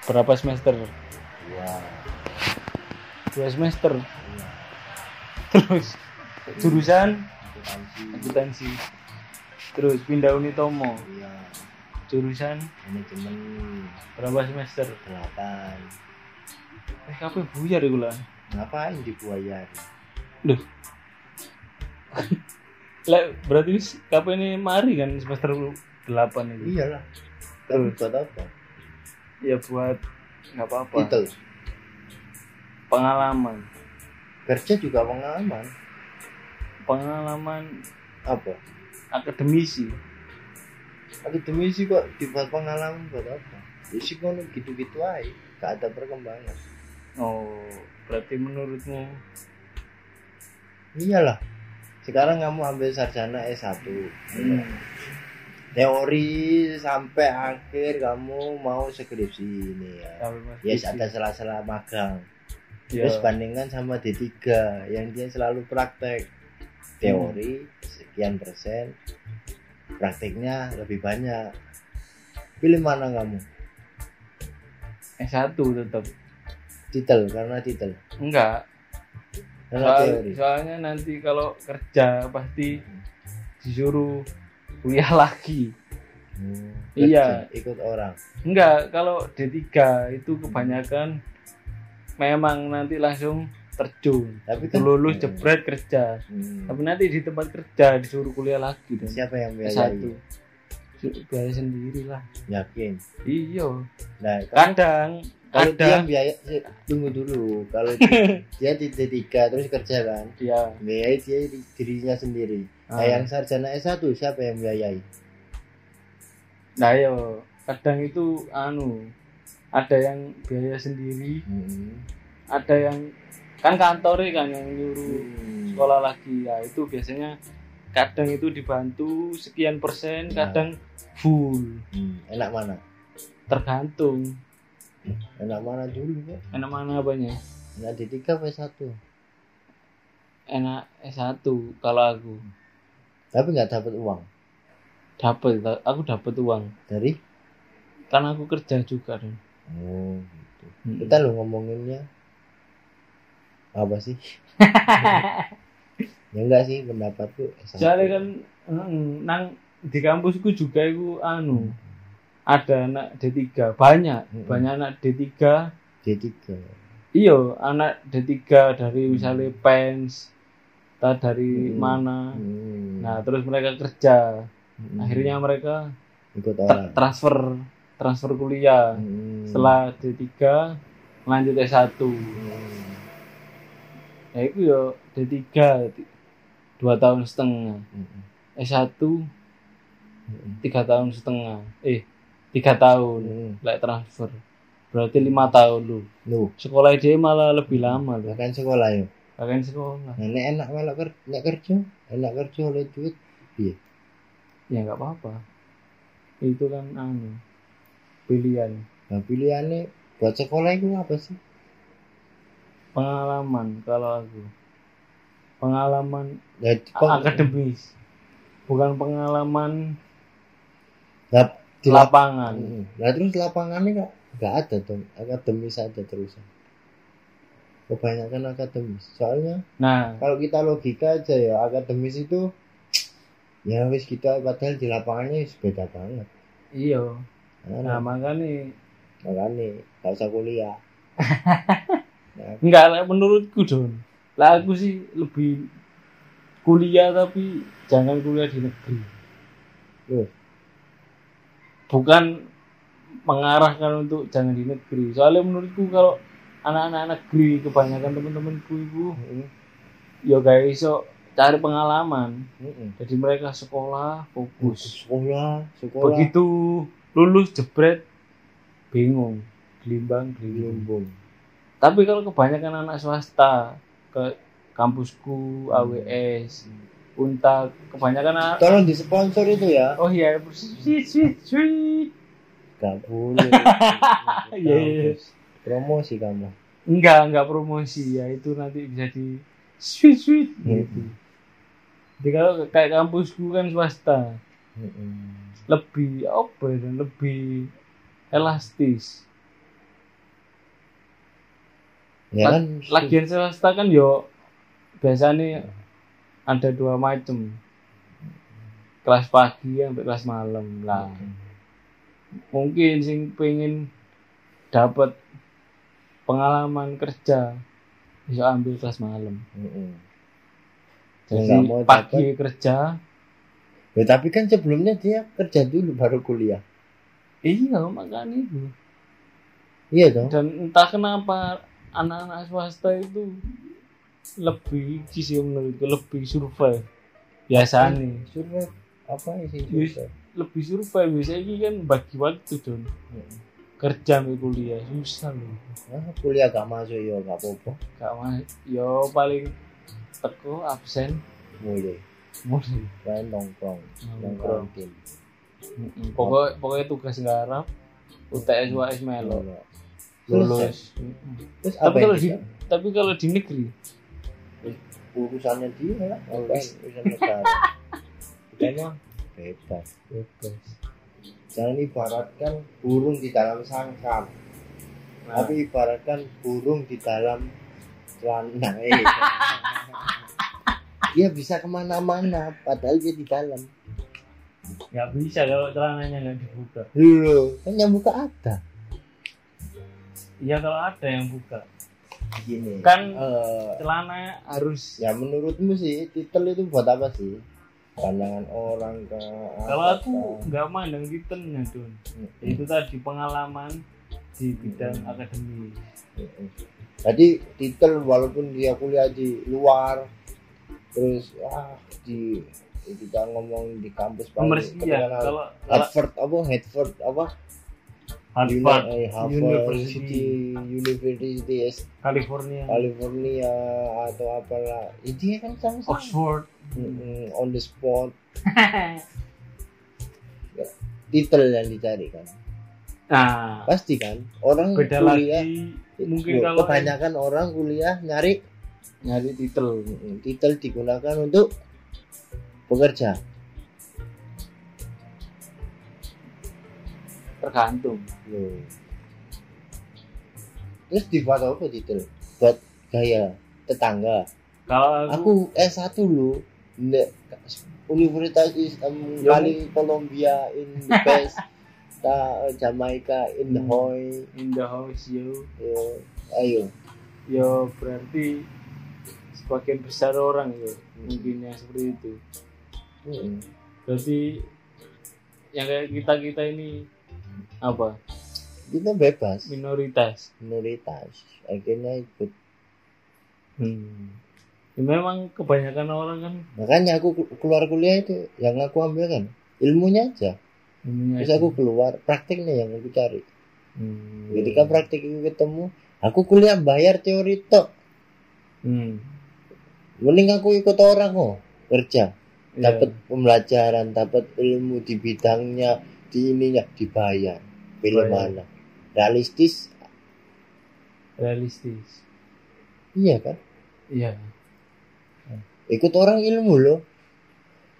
Berapa semester? ya Dua semester. iya Terus jurusan akuntansi. Terus pindah Unitomo. iya Jurusan manajemen berapa semester? delapan Eh, kabeh buyar iku lah. ngapain di buaya Loh. Lah, berarti kapan ini mari kan semester 8 itu. iyalah tapi buat apa? Ya buat nggak apa-apa. itu. Pengalaman. kerja juga pengalaman. Pengalaman apa? akademisi. akademisi kok dibuat pengalaman buat apa? Ya sih ngono gitu-gitu aja. Gak ada perkembangan. Oh, berarti menurutmu? Iyalah. Sekarang kamu ambil sarjana S1 hmm, teori sampai akhir kamu mau skripsi ini ya. Mas ya ada sela-sela magang. Ya, terus bandingkan sama D3 yang dia selalu praktek. Teori sekian persen. Prakteknya lebih banyak. Pilih mana kamu? S1 tetap. titel karena titel. Enggak. karena Soal- teori. soalnya nanti kalau kerja pasti disuruh kuliah lagi. Hmm, Iya. ikut orang Enggak, kalau D3 itu kebanyakan memang nanti langsung terjun. tapi kan lulus Hmm. jebret kerja. Hmm. Tapi nanti di tempat kerja disuruh kuliah lagi dan siapa yang S1. biayai Su- Biaya sendiri lah. yakin Iya. nah Kadang kalau dia ada biaya eh, tunggu dulu kalau dia di D3 terus kerja kan ya. biayai dia di- dirinya sendiri Ah. yang sarjana S1 siapa yang biayai? Nah, yo, kadang itu anu ada yang biaya sendiri, Hmm. ada yang kan kantornya kan yang nyuruh Hmm. sekolah lagi. Ya itu biasanya kadang itu dibantu sekian persen Nah. kadang full. Hmm. enak mana? Tergantung. Enak mana dulu kok enak mana apanya? Enak D3 apa S1 enak S1 kalau aku tapi nggak dapat uang. Dapat aku dapat uang. Dari? Karena aku kerja juga kan oh gitu. Mm. kita lo ngomonginnya. Apa sih? Ya enggak sih pendapatku S1 soalnya kan mm, nang di kampusku juga itu anu ada anak D3 banyak Mm-mm. banyak anak D3 D3 iyo anak D3 dari misalnya pens tak dari Mm. mana Hmm. nah terus mereka kerja Hmm. akhirnya mereka ikut orang transfer transfer kuliah Hmm. setelah D3 lanjut S1 Hmm. ya itu ya D3 ti- dua tahun setengah Hmm. S1 Hmm. tiga tahun setengah eh tiga tahun Hmm. like transfer berarti lima tahun lu Loh, sekolah dia malah lebih lama lu kan sekolah kalian sekolah Nah, nek enak malah ker nek kerja, enak kerja oleh duit. ya nggak apa-apa itu kan anu pilihan Nah, pilihannya buat sekolah itu apa sih? pengalaman kalau aku pengalaman Ya, akademis bukan pengalaman Lah, di lapangan Hmm. Lah terus lapangannya kok nggak ada dong, akademis aja terus. Kebanyakan akademis. Soalnya nah kalau kita logika aja ya, akademis itu ya wis kita padahal di lapangannya beda banget. iya nah Nah, makanya makanya nggak usah kuliah. enggak lah menurutku don lah aku sih lebih kuliah tapi jangan kuliah di negeri Loh. bukan mengarahkan untuk jangan di negeri soalnya menurutku kalau anak-anak negeri kebanyakan teman-temanku itu Heeh. ya guys iso cari pengalaman Heeh. jadi mereka sekolah fokus Sekolah, sekolah. begitu lulus jebret bingung gelimbang Gelombang. tapi kalau kebanyakan anak swasta ke kampusku AWS Unta kebanyakan anak Tolong disponsor itu ya. oh iya sweet sweet sweet Gak boleh. Iya, iya. Promosi kamu. enggak enggak promosi ya. Itu nanti bisa di sweet sweet gitu. Jadi kalau kayak kampusku kan swasta. Heeh. lebih apa ya lebih elastis. Ya kan lagian swasta kan yo biasanya ada dua macam kelas pagi sampai kelas malam lah. Mungkin sing pengen dapat pengalaman kerja. Bisa ambil kelas malam. Mm-mm. jadi Nggak mau pagi kerja. Ya, tapi kan sebelumnya dia kerja dulu baru kuliah. Iya makanya itu. Iya dong dan entah kenapa anak-anak swasta itu lebih sih menurutku lebih survive. Biasanya. Survei apa sih? Survei? lebih survive. Biasanya kan bagi waktu don. Kerja sampai kuliah susah loh. Nah, kuliah gak masuk ya gak apa-apa. Gak mah yo paling teko absen. Mulai. Mulai. Main nongkrong Nongkrong. nongkrong game. Pokoknya tugas ngarap UTS UAS melo lulus. Mm-mm. terus tapi kalau di tapi kalau di negeri? Urusannya dia iya. urusan negara kita mah bebas. Bebas jangan ibaratkan burung di dalam sangkar. Nah, tapi ibaratkan burung di dalam celana. Eh. dia bisa ke mana-mana padahal dia di dalam. Nggak bisa kalau celananya nggak dibuka. Loh kan yang buka ada. Iya kalau ada yang buka. Gini. Kan- eh, celana harus ya menurutmu sih titel itu buat apa sih pandangan orang ke kalau aku ke- nggak mandang titelnya don Mm, itu tadi pengalaman di bidang akademi. Mm. jadi titel walaupun dia kuliah di luar terus ah di kita ngomong di kampus paling kalau Harvard apa Harvard apa Harvard. Eh, Harvard University. University S- California. California atau apalah. Ini kan sama-sama Oxford. Mm, on the spot. Titel yang dicari kan. Nah. Pasti kan orang beda kuliah. lagi mungkin Loh, kalau kebanyakan orang kuliah nyari nyari titel. Titel digunakan untuk bekerja tergantung. Loh. terus dibuat apa titel buat gaya tetangga. Kalau aku, aku S1 lu Nggak, Universitas Islam Ya, kali Columbia in the best ta Jamaica in the Hmm. hoy. In the house yo. Yo ayo. Yo berarti sebagian besar orang yo mungkin yang seperti itu. Mm. berarti yang kayak kita kita ini apa? Kita bebas. Minoritas. Minoritas. Akhirnya ikut. Hmm. ya, memang kebanyakan orang kan makanya aku ku- keluar kuliah itu yang aku ambil kan ilmunya aja. Ininya terus aku keluar praktiknya yang aku cari. Hmm. ketika praktik itu ketemu aku kuliah bayar teori tok. Hmm. mending aku ikut orang kok kerja. Iya. dapat pembelajaran dapat ilmu di bidangnya ininya dibayar. Pilih Bayar. mana? Realistis? Realistis. Iya kan? Iya. Ikut orang ilmu loh.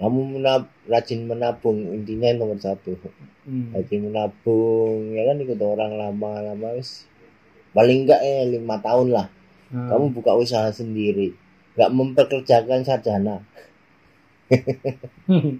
Kamu menab rajin menabung. Intinya yang nomor satu. Hmm. rajin menabung ya kan? Ikut orang lama-lama wis. Paling enggak ya lima tahun lah. Nah, kamu buka usaha sendiri. Nggak memperkerjakan sarjana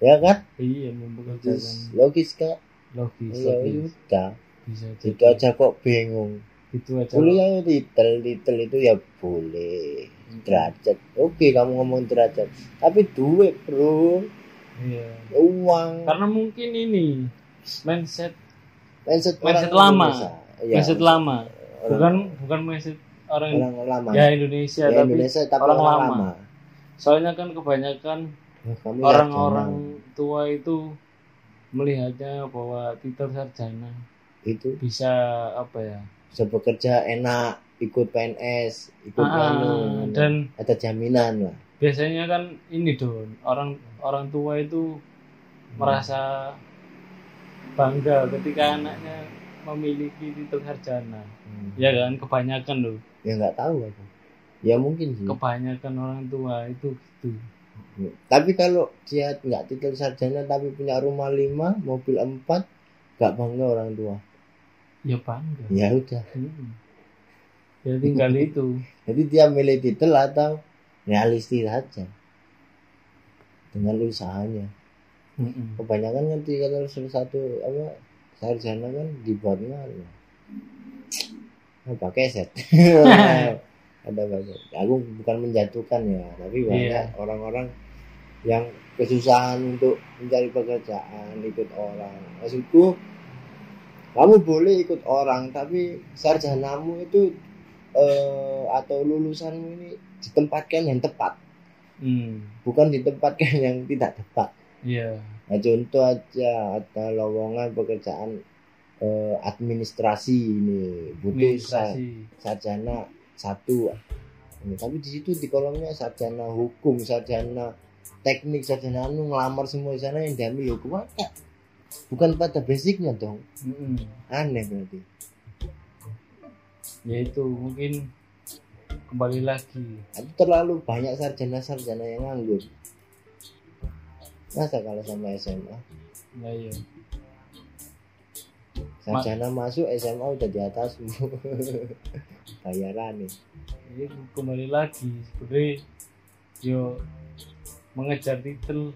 ya kan? Iya mempekerjakan logis kak. Logis ya udah bisa itu jadi. aja kok bingung. Itu aja kuliah titel titel itu ya boleh. Derajat. Oke kamu ngomong derajat. Tapi duit bro. Iya. Uang. Karena mungkin ini mindset mindset, mindset lama. Indonesia. Ya, mindset lama. orang- bukan bukan mindset orang orang lama. Ya Indonesia Ya, tapi Indonesia tapi orang orang, lama. lama, soalnya kan kebanyakan orang-orang sarjana. tua itu melihatnya bahwa titel sarjana itu bisa apa ya? bisa bekerja enak ikut PNS ikut Ah, anu, dan ada jaminan lah. biasanya kan ini don orang orang tua itu merasa bangga ketika anaknya memiliki titel sarjana. Hmm. ya kan kebanyakan loh. Ya nggak tahu aku ya mungkin sih. Kebanyakan orang tua itu gitu tapi kalau dia nggak titel sarjana tapi punya rumah lima mobil empat gak bangga orang tua. Ya bangga. Ya udah. Hmm. ya tinggal itu. Jadi dia milih titel atau realistis saja dengan usahanya. Mm-mm. kebanyakan kan kalau salah satu apa sarjana kan dibuatnya apa apa keset ada banyak aku bukan menjatuhkan ya tapi banyak Iya. orang-orang yang kesusahan untuk mencari pekerjaan ikut orang maksudku kamu boleh ikut orang tapi sarjanamu itu eh, atau lulusanmu ini ditempatkan yang tepat Hmm. bukan ditempatkan yang tidak tepat Iya. Nah, contoh aja ada lowongan pekerjaan eh, administrasi ini butuh Administrasi. sarjana satu. Ini, tapi di situ di kolomnya sarjana hukum, sarjana teknik, sarjana anu ngelamar semua di sana yang diambil hukum apa? Bukan pada basicnya dong. Aneh berarti. Ya itu mungkin kembali lagi. Itu terlalu banyak sarjana-sarjana yang nganggur. Masa kalau sama SMA? Ya iya. Sarjana masuk SMA udah di atasmu. Bayaran nih. Jadi kembali lagi sebenarnya yo mengejar titel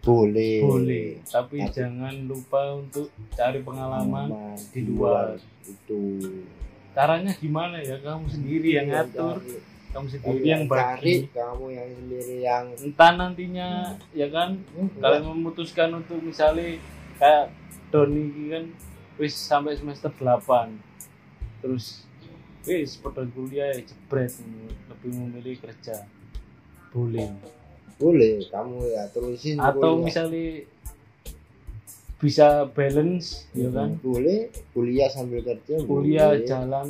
Boleh. boleh, tapi Tapi- jangan lupa untuk cari pengalaman. Pengalaman di luar. itu. Caranya gimana ya? Kamu sendiri yang Iya, ngatur, cari. kamu Kamu sendiri yang cari, bagi. kamu yang sendiri yang Entah nantinya ya kan kalian memutuskan untuk misalnya kayak Doni ini kan wis sampai semester 8 terus wis pada kuliah ya jebret lebih memilih kerja boleh boleh kamu ya terusin atau kuliah. misalnya bisa balance ya kan boleh kuliah sambil kerja kuliah boleh. jalan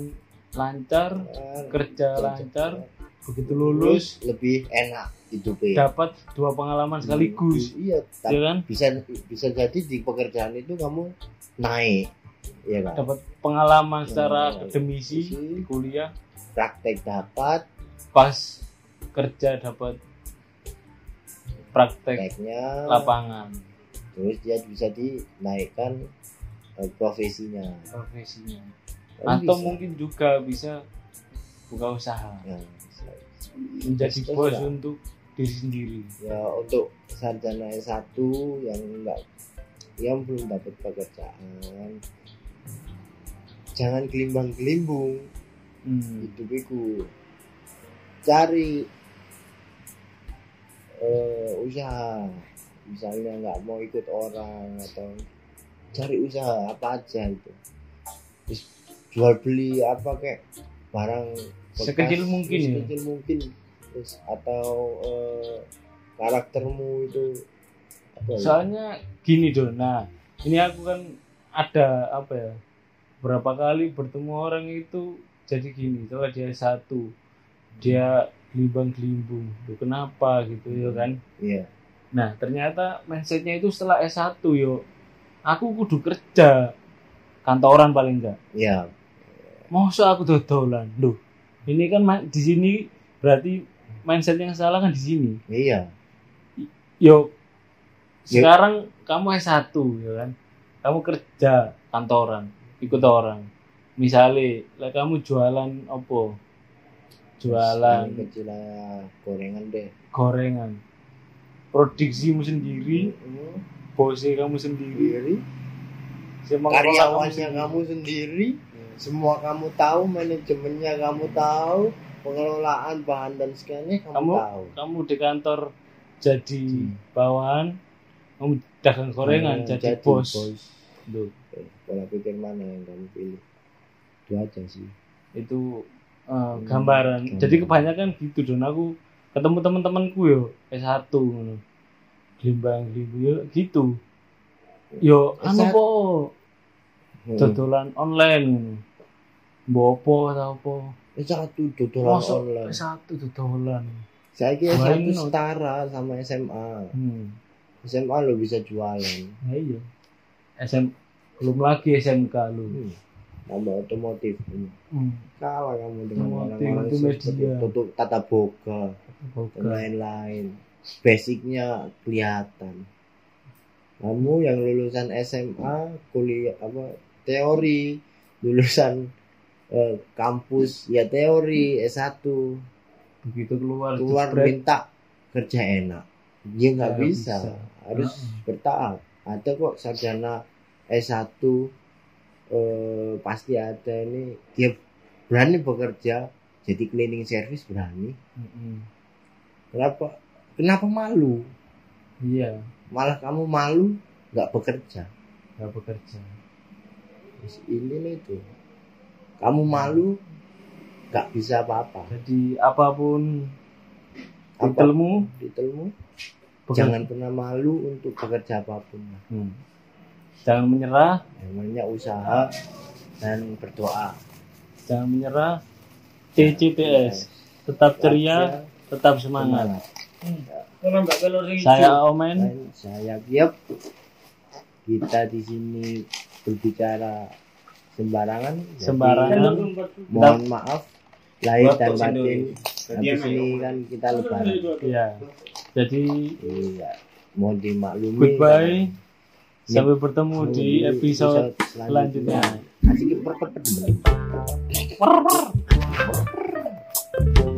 lancar Ah, kerja kerja. lancar begitu lulus lebih enak hidupnya. Dapat dua pengalaman sekaligus iya ya kan? bisa bisa jadi di pekerjaan itu kamu naik ya kan? Dapat pengalaman secara Hmm. akademisi di kuliah. Praktek dapat. Pas kerja dapat praktek prakteknya. lapangan. Terus dia bisa dinaikkan eh, profesinya. Profesinya. Atau bisa. mungkin juga bisa buka usaha. Ya. Menjadi bos bisa. untuk diri sendiri. Ya untuk sarjana S1 yang enggak yang belum dapat pekerjaan. Jangan gelimbang gelimbung hmm. hidupiku cari eh, usaha. Misalnya nggak mau ikut orang atau cari usaha apa aja itu. Terus jual beli apa kayak barang Sekecil mungkin ya? sekecil mungkin terus atau eh, karaktermu itu apa ya? soalnya gini Don nah ini aku kan ada apa ya berapa kali bertemu orang itu jadi gini soalnya dia satu dia gelimbang gelimbung Loh, kenapa gitu ya kan iya Nah, ternyata mindsetnya itu setelah S1 yo. Aku kudu kerja kantoran paling enggak. iya Masa aku dodolan. Loh, ini kan di sini berarti mindset yang salah kan di sini. iya Yo Ya. sekarang kamu S1 ya kan. Kamu kerja kantoran, ikut orang. Misalnya, lah kamu jualan apa? Jualan kecil gorengan deh gorengan. Produksimu sendiri, Hmm, bosnya kamu sendiri, sendiri karyawannya kamu sendiri semua kamu tahu manajemennya kamu tahu pengelolaan bahan dan segalanya kamu, Kamu- tahu. kamu di kantor jadi Hmm. bawahan kamu dagang gorengan Nah, jadi, bos, Loh, Eh, pola pikir mana yang kamu pilih? Itu aja sih. Itu uh, Hmm, gambaran. Gambaran. jadi kebanyakan gitu don. Aku ketemu teman-temanku yo S1 ngono. Yo gitu. Yo anu S1. po Hmm. dodolan online. Bopo atau apa Eh, satu dodolan online. S1 dodolan. Saya kira satu setara sama SMA hmm. SMA lo bisa jualan. Nah, iya. SM belum lagi SMK lu hmm. tambah otomotif. Hmm. kalah kamu dengan orang-orang seperti tutup tata boga dan Boga. lain-lain. Basicnya kelihatan. Kamu yang lulusan SMA kuliah apa teori lulusan eh, kampus ya teori S1 begitu keluar keluar jebret, minta kerja enak. Dia nggak bisa. bisa. harus bertahap. Ada kok sarjana S1 eh, pasti ada ini. Dia berani bekerja jadi cleaning service berani. Mm-mm. kenapa? Kenapa malu? Iya. Malah kamu malu nggak bekerja. Nggak bekerja Ini nih tuh kamu malu nggak bisa apa-apa. Jadi apa pun apa? titelmu titelmu bekerja. jangan pernah malu untuk bekerja apa pun. Hmm. jangan menyerah. Namanya usaha dan berdoa. Jangan menyerah. CCTS tetap ceria tetap semangat. Saya Omen. Saya Giap kita di sini berbicara sembarangan sembarangan. mohon maaf lahir dan batin. Sendiri. habis ini kan kita lebaran. Ya jadi iya. Mohon dimaklumi. goodbye. Sampai bertemu di episode selanjutnya. asik perkepet Thank